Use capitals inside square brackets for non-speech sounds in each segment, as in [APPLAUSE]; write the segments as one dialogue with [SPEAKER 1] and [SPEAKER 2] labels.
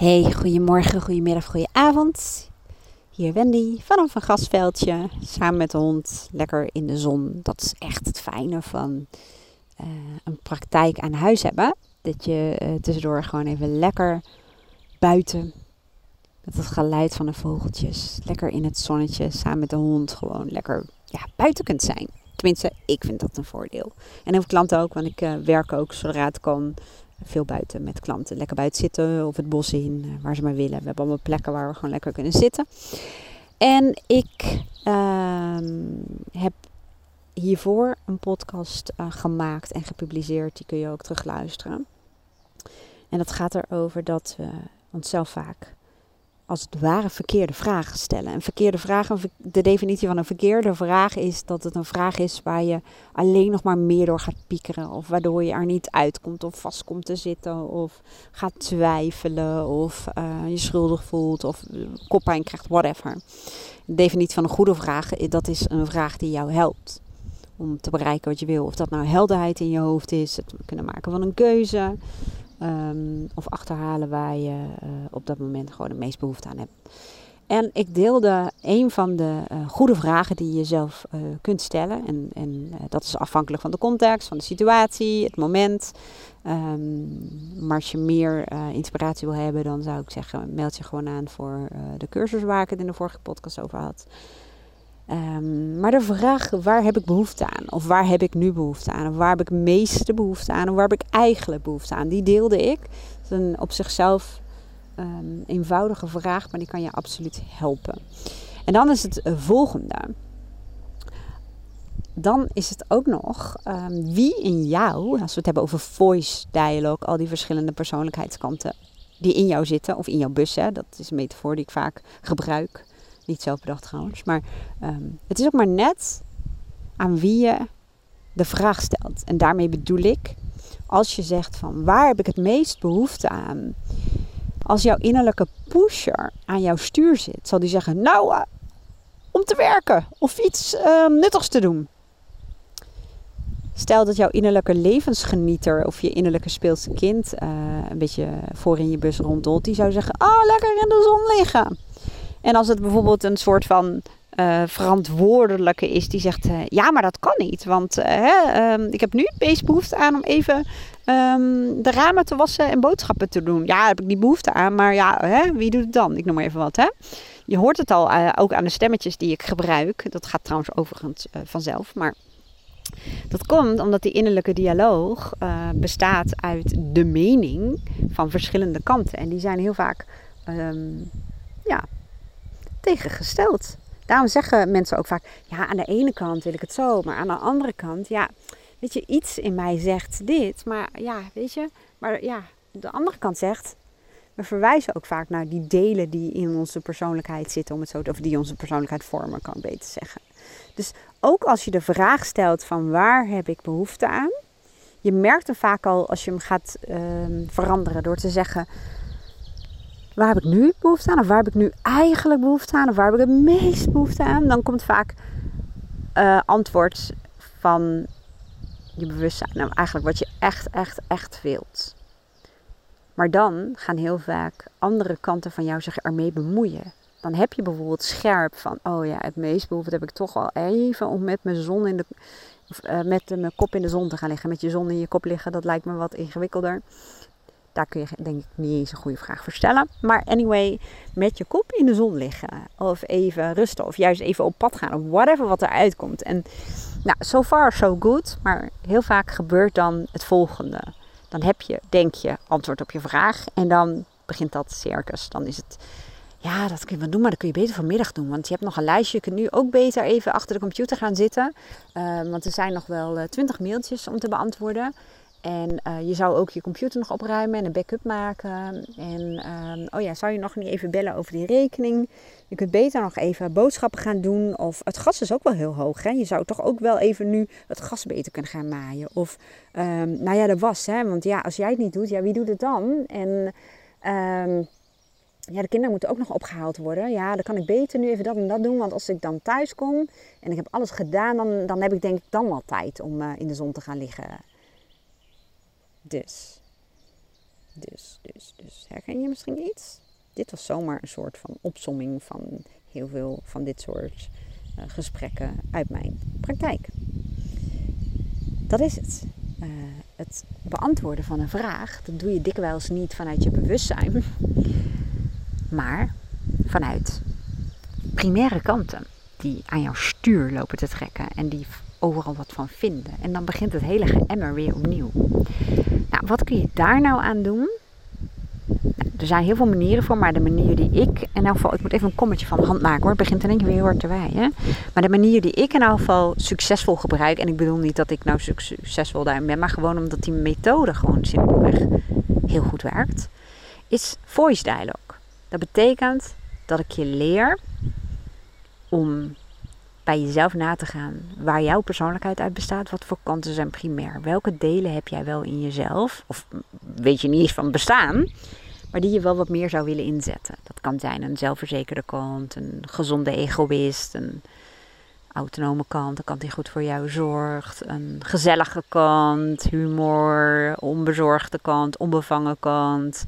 [SPEAKER 1] Hey, goedemorgen, goedemiddag, goedenavond. Hier Wendy vanaf een gasveldje, samen met de hond, lekker in de zon. Dat is echt het fijne van uh, een praktijk aan huis hebben. Dat je uh, tussendoor gewoon even lekker buiten, met het geluid van de vogeltjes, lekker in het zonnetje, samen met de hond, gewoon lekker ja, buiten kunt zijn. Tenminste, ik vind dat een voordeel. En heel veel klanten ook, want ik uh, werk ook zodra het kan veel buiten met klanten. Lekker buiten zitten of het bos in, eh, waar ze maar willen. We hebben allemaal plekken waar we gewoon lekker kunnen zitten. En ik uh, heb hiervoor een podcast uh, gemaakt en gepubliceerd. Die kun je ook terugluisteren. En dat gaat erover dat we onszelf vaak als het ware verkeerde vragen stellen. Een verkeerde vraag, de definitie van een verkeerde vraag is dat het een vraag is waar je alleen nog maar meer door gaat piekeren. Of waardoor je er niet uitkomt of vast komt te zitten. Of gaat twijfelen of uh, je schuldig voelt of koppijn krijgt, whatever. De definitie van een goede vraag, dat is een vraag die jou helpt om te bereiken wat je wil. Of dat nou helderheid in je hoofd is, het kunnen maken van een keuze. Um, of achterhalen waar je uh, op dat moment gewoon het meest behoefte aan hebt. En ik deelde een van de uh, goede vragen die je zelf uh, kunt stellen. En, en dat is afhankelijk van de context, van de situatie, het moment. Um, maar als je meer inspiratie wil hebben, dan zou ik zeggen, meld je gewoon aan voor de cursus waar ik het in de vorige podcast over had. Um, maar de vraag, waar heb ik behoefte aan? Of waar heb ik nu behoefte aan? Of waar heb ik meeste behoefte aan? Of waar heb ik eigenlijk behoefte aan? Die deelde ik. Is een op zichzelf um, eenvoudige vraag, maar die kan je absoluut helpen. En dan is het volgende. Dan is het ook nog um, wie in jou, als we het hebben over voice dialogue, al die verschillende persoonlijkheidskanten die in jou zitten, of in jouw bus, dat is een metafoor die ik vaak gebruik niet zelf bedacht trouwens. Maar um, het is ook maar net aan wie je de vraag stelt. En daarmee bedoel ik, als je zegt van waar heb ik het meest behoefte aan? Als jouw innerlijke pusher aan jouw stuur zit, zal die zeggen, nou, uh, om te werken of iets uh, nuttigs te doen. Stel dat jouw innerlijke levensgenieter of je innerlijke speelse kind uh, een beetje voor in je bus ronddolt, die zou zeggen: Oh, lekker in de zon liggen. En als het bijvoorbeeld een soort van uh, verantwoordelijke is die zegt: uh, Ja, maar dat kan niet. Want uh, hè, um, ik heb nu het behoefte aan om even um, de ramen te wassen en boodschappen te doen. Ja, heb ik die behoefte aan, maar ja, hè, wie doet het dan? Ik noem maar even wat. Hè? Je hoort het al ook aan de stemmetjes die ik gebruik. Dat gaat trouwens overigens vanzelf. Maar dat komt omdat die innerlijke dialoog bestaat uit de mening van verschillende kanten. En die zijn heel vaak. Um, ja, tegengesteld. Daarom zeggen mensen ook vaak: ja, aan de ene kant wil ik het zo, maar aan de andere kant, ja, weet je, iets in mij zegt dit, maar ja, weet je, maar ja, de andere kant zegt. We verwijzen ook vaak naar die delen die in onze persoonlijkheid zitten, om het zo te, of die onze persoonlijkheid vormen, kan beter zeggen. Dus ook als je de vraag stelt van waar heb ik behoefte aan, je merkt hem vaak al als je hem gaat uh, veranderen door te zeggen: waar heb ik nu behoefte aan? Of waar heb ik nu eigenlijk behoefte aan? Of waar heb ik het meest behoefte aan? Dan komt vaak uh, antwoord van je bewustzijn. Nou, eigenlijk wat je echt, echt, echt wilt. Maar dan gaan heel vaak andere kanten van jou zich ermee bemoeien. Dan heb je bijvoorbeeld scherp van, oh ja, het meest behoefte heb ik toch wel even om met mijn zon in de, uh, met mijn kop in de zon te gaan liggen. Met je zon in je kop liggen, dat lijkt me wat ingewikkelder. Daar kun je denk ik niet eens een goede vraag voor stellen. Maar anyway, met je kop in de zon liggen. Of even rusten. Of juist even op pad gaan. Of whatever wat eruit komt. En nou, so far so good. Maar heel vaak gebeurt dan het volgende. Dan heb je, denk je, antwoord op je vraag. En dan begint dat circus. Dan is het, ja, dat kun je wel doen. Maar dat kun je beter vanmiddag doen. Want je hebt nog een lijstje. Je kunt nu ook beter even achter de computer gaan zitten. Uh, want er zijn nog wel uh, 20 mailtjes om te beantwoorden. En uh, je zou ook je computer nog opruimen en een backup maken. En uh, oh ja, zou je nog niet even bellen over die rekening? Je kunt beter nog even boodschappen gaan doen. Of het gas is ook wel heel hoog. Hè? Je zou toch ook wel even nu het gas beter kunnen gaan maaien. Of um, nou ja, de was. Hè? Want ja, als jij het niet doet, ja, wie doet het dan? En ja, de kinderen moeten ook nog opgehaald worden. Ja, dan kan ik beter nu even dat en dat doen. Want als ik dan thuis kom en ik heb alles gedaan, dan, dan heb ik denk ik dan wel tijd om uh, in de zon te gaan liggen. Dus, dus, dus, dus. Herken je misschien iets? Dit was zomaar een soort van opsomming van heel veel van dit soort uh, gesprekken uit mijn praktijk. Dat is het. Uh, het beantwoorden van een vraag, dat doe je dikwijls niet vanuit je bewustzijn, [LAUGHS] maar vanuit primaire kanten die aan jouw stuur lopen te trekken en die overal wat van vinden. En dan begint het hele geëmmer weer opnieuw. Nou, wat kun je daar nou aan doen? Nou, er zijn heel veel manieren voor, maar de manier die ik, in elk geval, ik moet even een kommetje van de hand maken hoor, het begint in één keer weer hard te wijden. Maar de manier die ik in elk geval succesvol gebruik, en ik bedoel niet dat ik nou succesvol daarin ben, maar gewoon omdat die methode gewoon simpelweg heel goed werkt, is voice dialogue. Dat betekent dat ik je leer om bij jezelf na te gaan waar jouw persoonlijkheid uit bestaat. Wat voor kanten zijn primair? Welke delen heb jij wel in jezelf? Of weet je niet eens van bestaan, maar die je wel wat meer zou willen inzetten. Dat kan zijn een zelfverzekerde kant, een gezonde egoïst, een autonome kant, een kant die goed voor jou zorgt, een gezellige kant, humor, onbezorgde kant, onbevangen kant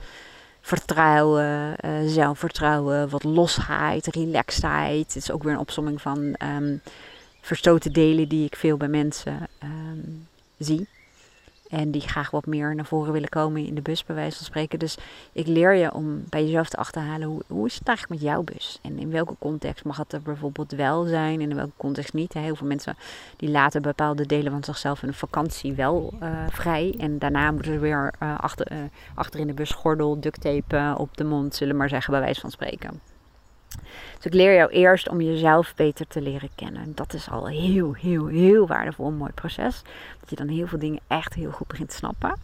[SPEAKER 1] vertrouwen, uh, zelfvertrouwen, wat losheid, relaxedheid. Het is ook weer een opsomming van um, verstoten delen die ik veel bij mensen um, zie. En die graag wat meer naar voren willen komen in de bus, bij wijze van spreken. Dus ik leer je om bij jezelf te achterhalen hoe, hoe is het eigenlijk met jouw bus? En in welke context mag het er bijvoorbeeld wel zijn en in welke context niet? Heel veel mensen die laten bepaalde delen van zichzelf in een vakantie wel uh, vrij. En daarna moeten ze weer uh, achter, uh, achter in de bus gordel, duct tape op de mond, zullen maar zeggen, bij wijze van spreken. Dus ik leer jou eerst om jezelf beter te leren kennen. Dat is al heel, heel, heel waardevol, een mooi proces. Dat je dan heel veel dingen echt heel goed begint te snappen.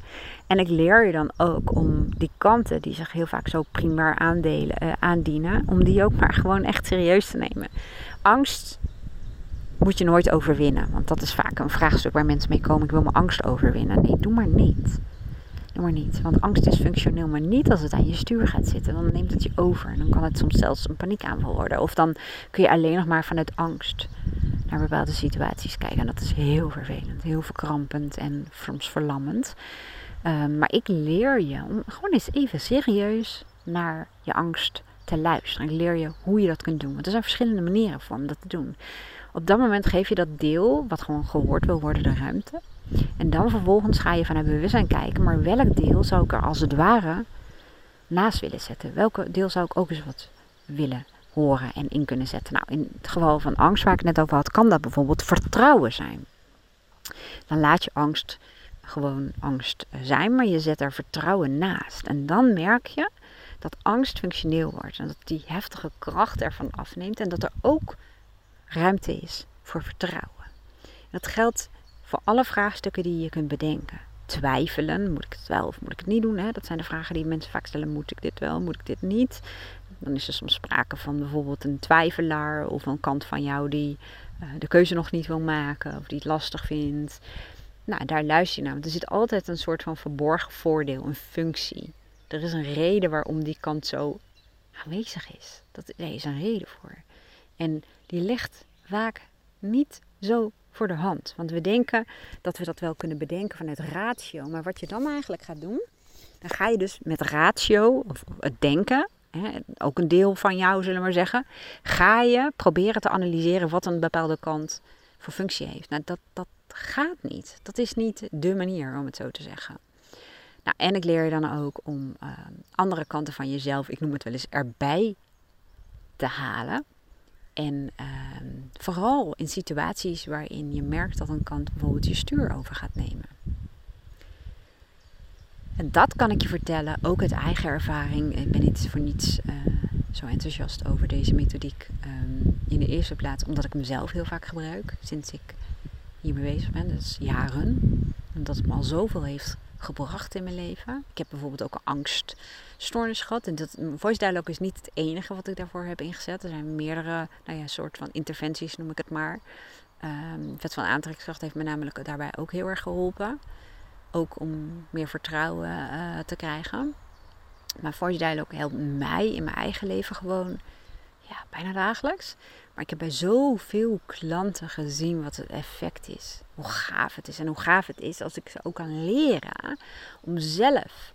[SPEAKER 1] En ik leer je dan ook om die kanten die zich heel vaak zo primair aandelen, uh, aandienen, om die ook maar gewoon echt serieus te nemen. Angst moet je nooit overwinnen. Want dat is vaak een vraagstuk waar mensen mee komen. Ik wil mijn angst overwinnen. Nee, doe maar niet maar niet. Want angst is functioneel, maar niet als het aan je stuur gaat zitten. Dan neemt het je over. En dan kan het soms zelfs een paniekaanval worden. Of dan kun je alleen nog maar vanuit angst naar bepaalde situaties kijken. En dat is heel vervelend, heel verkrampend en soms verlammend. Um, maar ik leer je om gewoon eens even serieus naar je angst te luisteren. Ik leer je hoe je dat kunt doen. Want er zijn verschillende manieren voor om dat te doen. Op dat moment geef je dat deel, wat gewoon gehoord wil worden, de ruimte. En dan vervolgens ga je vanuit bewustzijn kijken, maar welk deel zou ik er als het ware naast willen zetten? Welke deel zou ik ook eens wat willen horen en in kunnen zetten? Nou, in het geval van angst, waar ik net over had, kan dat bijvoorbeeld vertrouwen zijn. Dan laat je angst gewoon angst zijn, maar je zet er vertrouwen naast. En dan merk je dat angst functioneel wordt en dat die heftige kracht ervan afneemt en dat er ook ruimte is voor vertrouwen. Dat geldt voor alle vraagstukken die je kunt bedenken. Twijfelen, moet ik het wel of moet ik het niet doen? Hè? Dat zijn de vragen die mensen vaak stellen. Moet ik dit wel, moet ik dit niet? Dan is er soms sprake van bijvoorbeeld een twijfelaar of een kant van jou die uh, de keuze nog niet wil maken of die het lastig vindt. Nou, daar luister je naar. Want er zit altijd een soort van verborgen voordeel, een functie. Er is een reden waarom die kant zo aanwezig is. Dat, er is een reden voor. En die ligt vaak niet zo voor de hand. Want we denken dat we dat wel kunnen bedenken vanuit ratio. Maar wat je dan eigenlijk gaat doen, dan ga je dus met ratio, of het denken, hè, ook een deel van jou zullen we maar zeggen, ga je proberen te analyseren wat een bepaalde kant voor functie heeft. Nou, dat, dat gaat niet. Dat is niet de manier om het zo te zeggen. Nou, en ik leer je dan ook om uh, andere kanten van jezelf, ik noem het wel eens, erbij te halen. En uh, vooral in situaties waarin je merkt dat een kant bijvoorbeeld je stuur over gaat nemen. En dat kan ik je vertellen, ook uit eigen ervaring. Ik ben niet voor niets uh, zo enthousiast over deze methodiek. Um, in de eerste plaats omdat ik mezelf heel vaak gebruik sinds ik hiermee bezig ben. Is jaren. Omdat het me al zoveel heeft gebracht in mijn leven. Ik heb bijvoorbeeld ook een angststoornis gehad. En dat voice dialogue is niet het enige wat ik daarvoor heb ingezet. Er zijn meerdere, nou ja, soort van interventies noem ik het maar. Um, vet van aantrekkingskracht heeft me namelijk daarbij ook heel erg geholpen. Ook om meer vertrouwen uh, te krijgen. Maar voice dialogue helpt mij in mijn eigen leven gewoon ja, bijna dagelijks. Maar ik heb bij zoveel klanten gezien wat het effect is. Hoe gaaf het is. En hoe gaaf het is als ik ze ook kan leren om zelf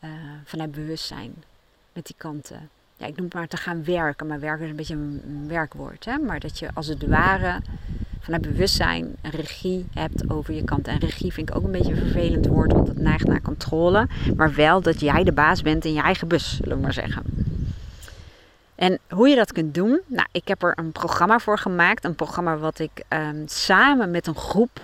[SPEAKER 1] uh, vanuit bewustzijn met die kanten. Ja, ik noem het maar te gaan werken, maar werken is een beetje een, werkwoord. Hè? Maar dat je als het ware vanuit bewustzijn een regie hebt over je kanten. En regie vind ik ook een beetje een vervelend woord, want het neigt naar controle. Maar wel dat jij de baas bent in je eigen bus, zullen we maar zeggen. En hoe je dat kunt doen, nou, ik heb er een programma voor gemaakt. Een programma wat ik um, samen met een groep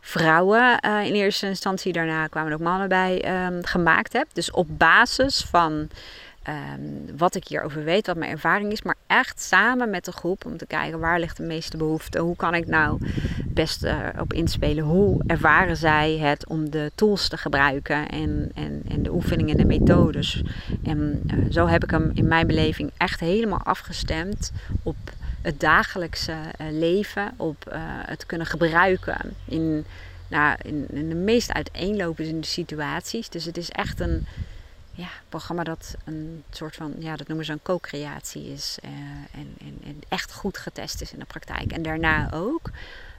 [SPEAKER 1] vrouwen uh, in eerste instantie, daarna kwamen ook mannen bij, um, gemaakt heb. Dus op basis van um, wat ik hierover weet, wat mijn ervaring is, maar echt samen met de groep om te kijken waar ligt de meeste behoefte, hoe kan ik nou best uh, op inspelen, hoe ervaren zij het om de tools te gebruiken en, en, en de oefeningen en de methodes. En uh, zo heb ik hem in mijn beleving echt helemaal afgestemd op het dagelijkse uh, leven, op het kunnen gebruiken in, nou, in de meest uiteenlopende situaties. Dus het is echt een ja, programma dat een soort van, ja, dat noemen ze een co-creatie is. Uh, en, en, en, echt goed getest is in de praktijk. En daarna ook.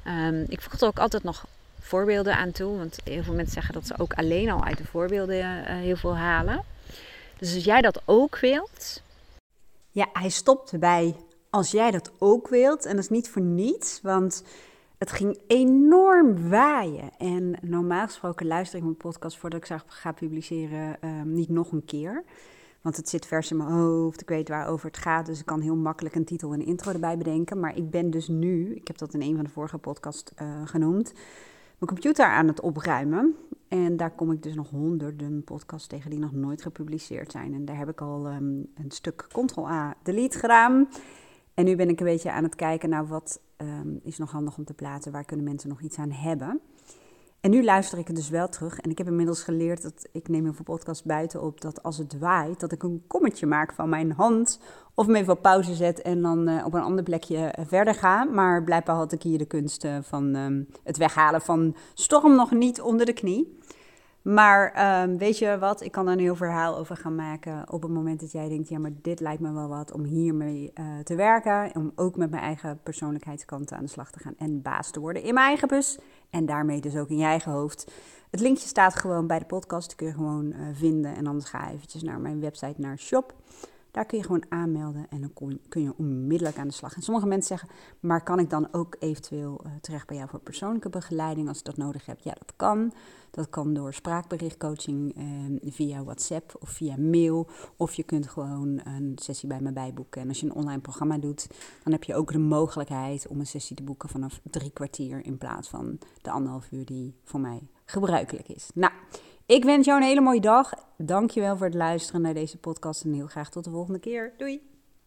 [SPEAKER 1] Um, ik voeg er ook altijd nog voorbeelden aan toe. Want heel veel mensen zeggen dat ze ook alleen al uit de voorbeelden uh, heel veel halen. Dus als jij dat ook wilt.
[SPEAKER 2] Ja, hij stopt bij als jij dat ook wilt. En dat is niet voor niets, want het ging enorm waaien. En normaal gesproken luister ik mijn podcast voordat ik ze ga publiceren um, niet nog een keer. Want het zit vers in mijn hoofd, ik weet waarover het gaat. Dus ik kan heel makkelijk een titel en intro erbij bedenken. Maar ik ben dus nu, ik heb dat in een van de vorige podcasts uh, genoemd, mijn computer aan het opruimen. En daar kom ik dus nog honderden podcasts tegen die nog nooit gepubliceerd zijn. En daar heb ik al um, een stuk Ctrl-A delete gedaan. En nu ben ik een beetje aan het kijken naar wat um, is nog handig om te plaatsen, waar kunnen mensen nog iets aan hebben. En nu luister ik het dus wel terug. En ik heb inmiddels geleerd dat ik neem veel podcast buiten op dat als het waait, dat ik een kommetje maak van mijn hand. Of hem even op pauze zet en dan uh, op een ander plekje eh, verder ga. Maar blijkbaar had ik hier de kunst uh, van um, het weghalen van storm nog niet onder de knie. Maar um, weet je wat, ik kan er een heel verhaal over gaan maken op het moment dat jij denkt, ja, maar dit lijkt me wel wat om hiermee uh, te werken. Om ook met mijn eigen persoonlijkheidskanten aan de slag te gaan en baas te worden in mijn eigen bus. En daarmee dus ook in je eigen hoofd. Het linkje staat gewoon bij de podcast, die kun je gewoon uh, vinden. En anders ga eventjes naar mijn website, naar shop. Daar kun je gewoon aanmelden en dan kun je onmiddellijk aan de slag. En sommige mensen zeggen, maar kan ik dan ook eventueel uh, terecht bij jou voor persoonlijke begeleiding als ik dat nodig heb? Ja, dat kan. Dat kan door spraakberichtcoaching eh, via WhatsApp of via mail. Of je kunt gewoon een sessie bij me bijboeken. En als je een online programma doet, dan heb je ook de mogelijkheid om een sessie te boeken vanaf drie kwartier in plaats van de anderhalf uur die voor mij gebruikelijk is. Nou, ik wens jou een hele mooie dag. Dankjewel voor het luisteren naar deze podcast en heel graag tot de volgende keer. Doei!